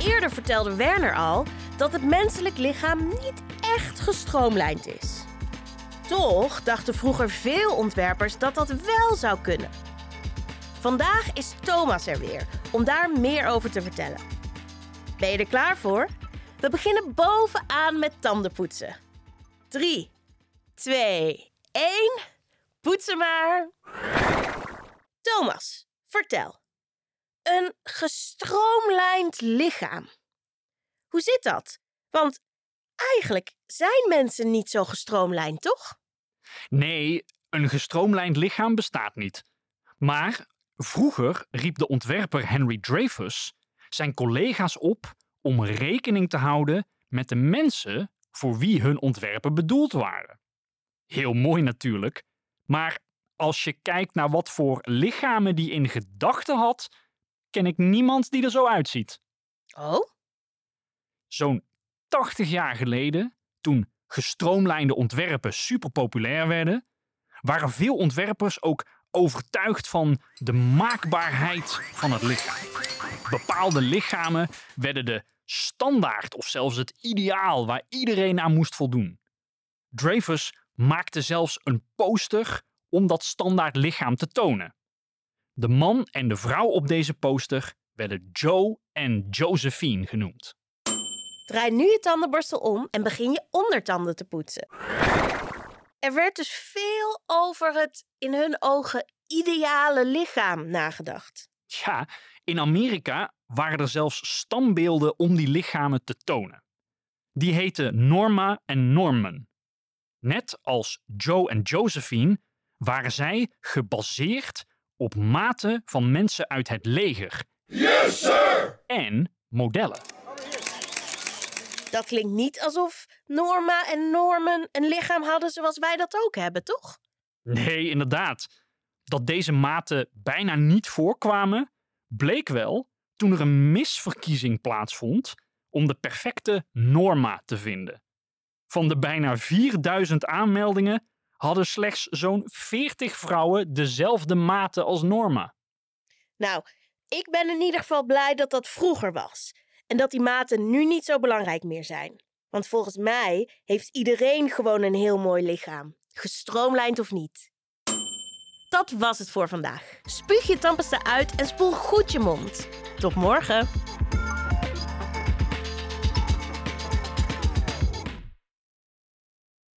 Eerder vertelde Werner al dat het menselijk lichaam niet echt gestroomlijnd is. Toch dachten vroeger veel ontwerpers dat dat wel zou kunnen. Vandaag is Thomas er weer om daar meer over te vertellen. Ben je er klaar voor? We beginnen bovenaan met tandenpoetsen. 3, 2, 1. Poetsen maar. Thomas, vertel. Een gestroomlijnd lichaam. Hoe zit dat? Want eigenlijk zijn mensen niet zo gestroomlijnd, toch? Nee, een gestroomlijnd lichaam bestaat niet. Maar vroeger riep de ontwerper Henry Dreyfus zijn collega's op om rekening te houden met de mensen voor wie hun ontwerpen bedoeld waren. Heel mooi natuurlijk, maar als je kijkt naar wat voor lichamen die in gedachten had, ken ik niemand die er zo uitziet. Oh? Zo'n 80 jaar geleden, toen gestroomlijnde ontwerpen super populair werden, waren veel ontwerpers ook overtuigd van de maakbaarheid van het lichaam. Bepaalde lichamen werden de standaard of zelfs het ideaal waar iedereen aan moest voldoen. Dreyfus maakte zelfs een poster om dat standaard lichaam te tonen. De man en de vrouw op deze poster werden Joe en Josephine genoemd. Draai nu je tandenborstel om en begin je ondertanden te poetsen. Er werd dus veel over het in hun ogen ideale lichaam nagedacht. Ja, in Amerika waren er zelfs standbeelden om die lichamen te tonen. Die heten Norma en Norman. Net als Joe en Josephine waren zij gebaseerd op maten van mensen uit het leger. Yes, sir! En modellen. Dat klinkt niet alsof Norma en Norman een lichaam hadden zoals wij dat ook hebben, toch? Nee, inderdaad. Dat deze maten bijna niet voorkwamen, bleek wel toen er een misverkiezing plaatsvond om de perfecte Norma te vinden. Van de bijna 4000 aanmeldingen hadden slechts zo'n 40 vrouwen dezelfde maten als Norma. Nou, ik ben in ieder geval blij dat dat vroeger was. En dat die maten nu niet zo belangrijk meer zijn. Want volgens mij heeft iedereen gewoon een heel mooi lichaam. Gestroomlijnd of niet. Dat was het voor vandaag. Spuug je tandpasta uit en spoel goed je mond. Tot morgen!